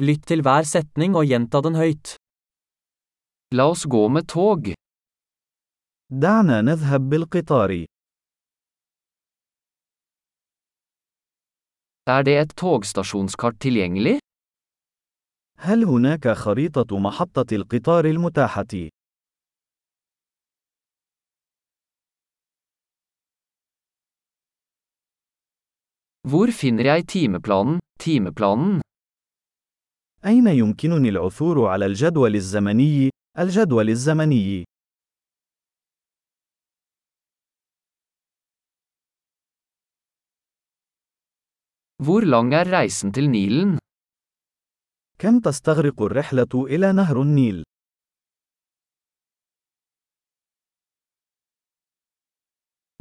Lytt til hver setning og gjenta den høyt. La oss gå med tog. دعنا نذهب بالقطار. Er det et togstasjonskart tilgjengelig? هل هناك خريطة محطة القطار المتاحة؟ Hvor finner jeg timeplanen, timeplanen? أين يمكنني العثور على الجدول الزمني؟ الجدول الزمني. Hvor lang er reisen til Nilen? كم تستغرق الرحلة إلى نهر النيل؟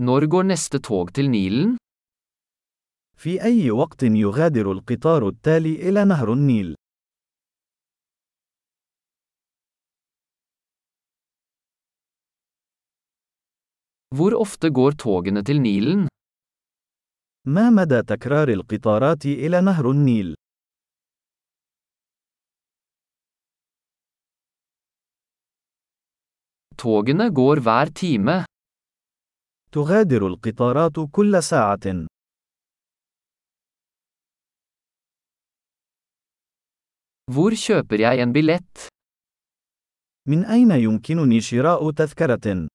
Når går neste tog til Nilen? في أي وقت يغادر القطار التالي إلى نهر النيل؟ Hvor ofte går togene til Nilen? ما مدى تكرار القطارات إلى نهر النيل؟ Togene går hver time. تغادر القطارات كل ساعة. Hvor kjøper jeg en billett? من أين يمكنني شراء تذكرة؟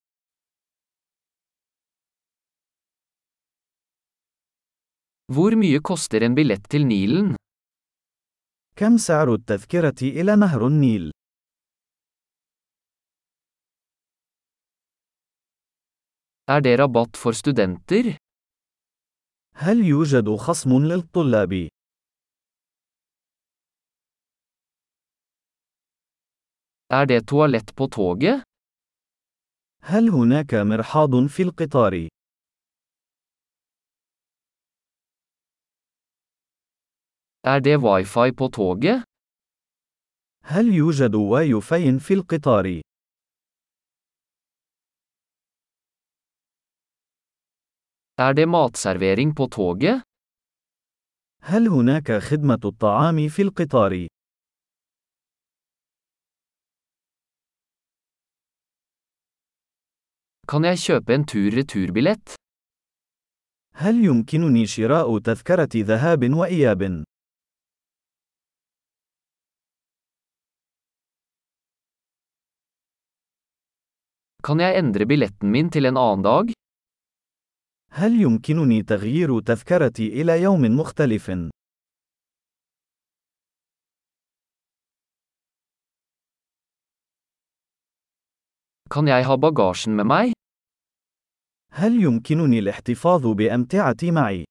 Hvor mye koster en billett til Nilen? كم سعر التذكرة إلى نهر النيل؟ Er det rabatt for studenter? هل يوجد خصم للطلاب؟ Er det toalett på toget? هل هناك مرحاض في القطار؟ Er det wifi på toget? هل يوجد واي فاي في القطار؟ Er det matservering på toget? هل هناك خدمة الطعام في القطار؟ Kan jeg kjøpe en tur-returbillett? هل يمكنني شراء تذكرة ذهاب وإياب؟ Kan jeg endre billetten min til en annen dag? هل يمكنني تغيير تذكرتي إلى يوم مختلف؟ Kan jeg ha bagasjen med meg? هل يمكنني الاحتفاظ بأمتعتي معي؟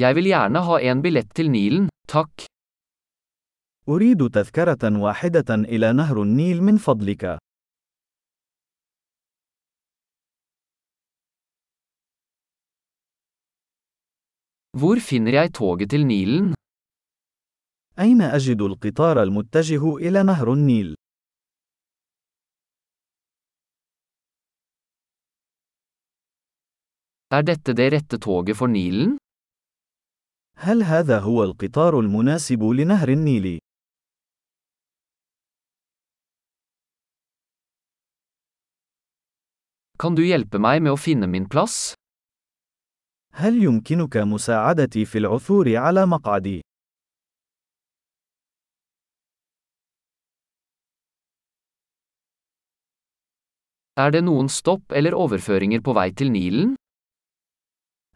Jeg vil gjerne ha en billett til Nilen, takk. أريد تذكرة واحدة إلى نهر النيل من فضلك. Hvor finner jeg toget til Nilen? أين أجد القطار المتجه إلى نهر النيل؟ Er dette det rette toget for Nilen? هل هذا هو القطار المناسب لنهر النيل؟ Kan du hjelpe meg med å finne min plass? هل يمكنك مساعدتي في العثور على مقعدي؟ Er det noen stopp eller overføringer på vei til Nilen?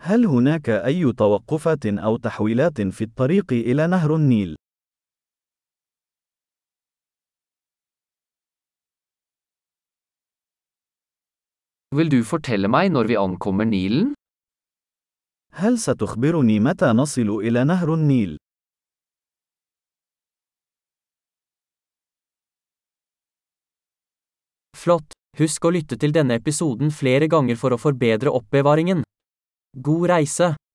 هل هناك أي توقفات أو تحويلات في الطريق إلى نهر النيل؟ Vil du fortelle meg når vi ankommer Nilen? هل ستخبرني متى نصل إلى نهر النيل؟ Flott! Husk å lytte til denne episoden flere ganger for å forbedre oppbevaringen. God reise!